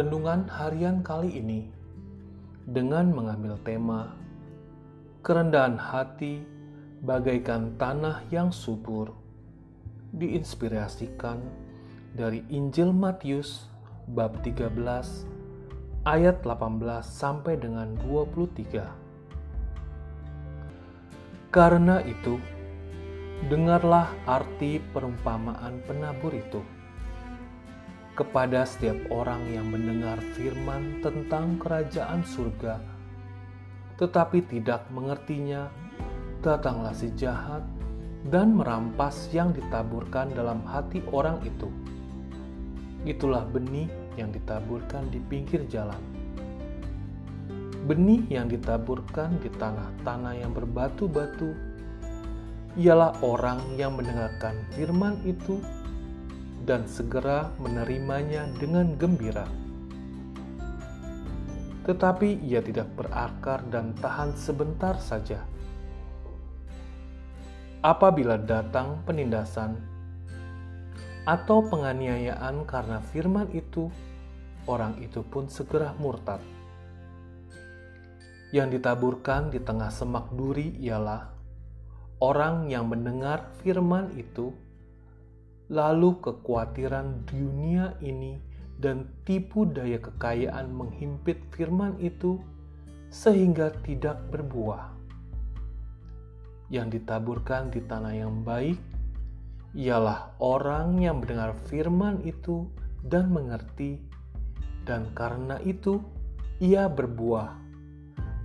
renungan harian kali ini dengan mengambil tema kerendahan hati bagaikan tanah yang subur diinspirasikan dari Injil Matius bab 13 ayat 18 sampai dengan 23. Karena itu, dengarlah arti perumpamaan penabur itu kepada setiap orang yang mendengar firman tentang kerajaan surga, tetapi tidak mengertinya, datanglah si jahat dan merampas yang ditaburkan dalam hati orang itu. Itulah benih yang ditaburkan di pinggir jalan. Benih yang ditaburkan di tanah-tanah yang berbatu-batu ialah orang yang mendengarkan firman itu dan segera menerimanya dengan gembira. Tetapi ia tidak berakar dan tahan sebentar saja. Apabila datang penindasan atau penganiayaan karena firman itu, orang itu pun segera murtad. Yang ditaburkan di tengah semak duri ialah orang yang mendengar firman itu lalu kekhawatiran dunia ini dan tipu daya kekayaan menghimpit firman itu sehingga tidak berbuah. Yang ditaburkan di tanah yang baik ialah orang yang mendengar firman itu dan mengerti, dan karena itu ia berbuah.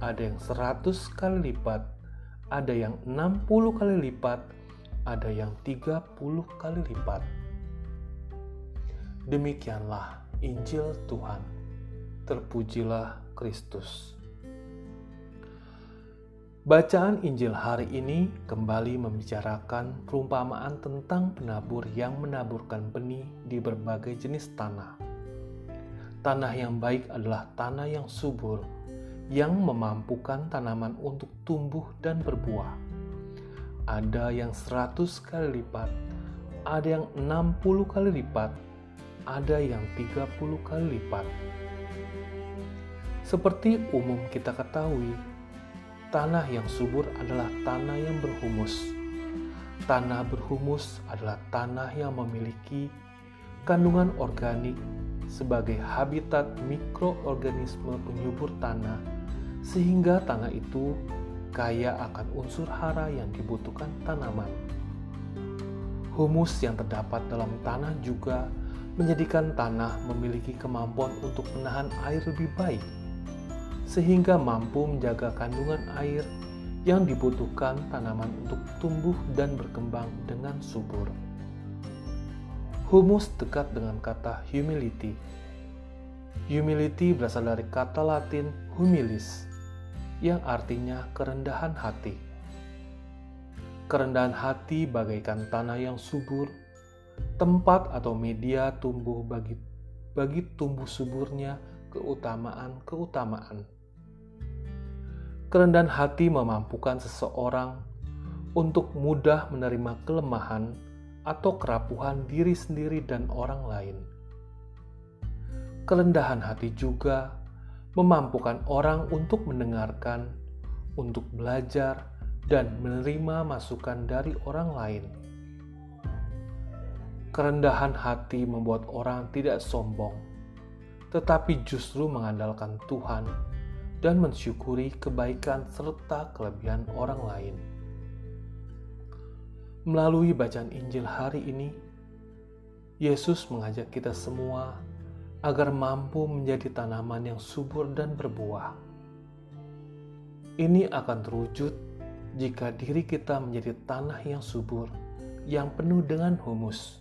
Ada yang seratus kali lipat, ada yang enam puluh kali lipat, ada yang 30 kali lipat. Demikianlah Injil Tuhan. Terpujilah Kristus. Bacaan Injil hari ini kembali membicarakan perumpamaan tentang penabur yang menaburkan benih di berbagai jenis tanah. Tanah yang baik adalah tanah yang subur, yang memampukan tanaman untuk tumbuh dan berbuah ada yang 100 kali lipat, ada yang 60 kali lipat, ada yang 30 kali lipat. Seperti umum kita ketahui, tanah yang subur adalah tanah yang berhumus. Tanah berhumus adalah tanah yang memiliki kandungan organik sebagai habitat mikroorganisme penyubur tanah, sehingga tanah itu kaya akan unsur hara yang dibutuhkan tanaman. Humus yang terdapat dalam tanah juga menjadikan tanah memiliki kemampuan untuk menahan air lebih baik, sehingga mampu menjaga kandungan air yang dibutuhkan tanaman untuk tumbuh dan berkembang dengan subur. Humus dekat dengan kata humility. Humility berasal dari kata Latin humilis, yang artinya kerendahan hati. Kerendahan hati bagaikan tanah yang subur, tempat atau media tumbuh bagi bagi tumbuh suburnya keutamaan-keutamaan. Kerendahan hati memampukan seseorang untuk mudah menerima kelemahan atau kerapuhan diri sendiri dan orang lain. Kerendahan hati juga memampukan orang untuk mendengarkan, untuk belajar, dan menerima masukan dari orang lain. Kerendahan hati membuat orang tidak sombong, tetapi justru mengandalkan Tuhan dan mensyukuri kebaikan serta kelebihan orang lain. Melalui bacaan Injil hari ini, Yesus mengajak kita semua agar mampu menjadi tanaman yang subur dan berbuah. Ini akan terwujud jika diri kita menjadi tanah yang subur, yang penuh dengan humus,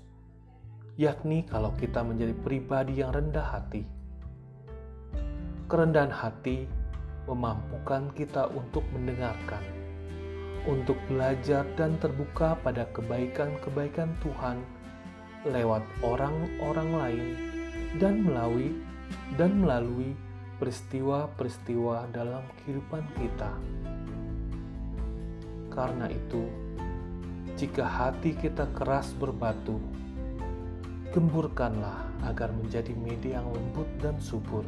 yakni kalau kita menjadi pribadi yang rendah hati. Kerendahan hati memampukan kita untuk mendengarkan, untuk belajar dan terbuka pada kebaikan-kebaikan Tuhan lewat orang-orang lain dan melalui dan melalui peristiwa-peristiwa dalam kehidupan kita. Karena itu, jika hati kita keras berbatu, gemburkanlah agar menjadi media yang lembut dan subur.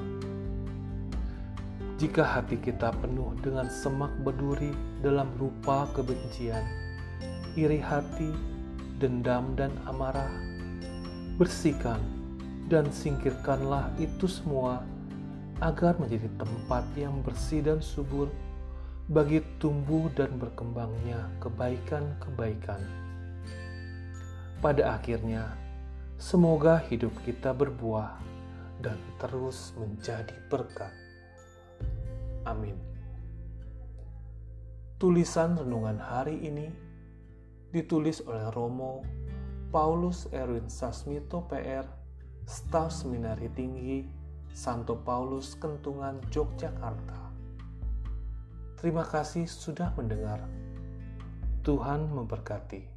Jika hati kita penuh dengan semak berduri dalam rupa kebencian, iri hati, dendam, dan amarah, bersihkan dan singkirkanlah itu semua agar menjadi tempat yang bersih dan subur bagi tumbuh dan berkembangnya kebaikan-kebaikan. Pada akhirnya, semoga hidup kita berbuah dan terus menjadi berkat. Amin. Tulisan renungan hari ini ditulis oleh Romo Paulus Erwin Sasmito PR, Staf Seminari Tinggi Santo Paulus Kentungan Yogyakarta. Terima kasih sudah mendengar. Tuhan memberkati.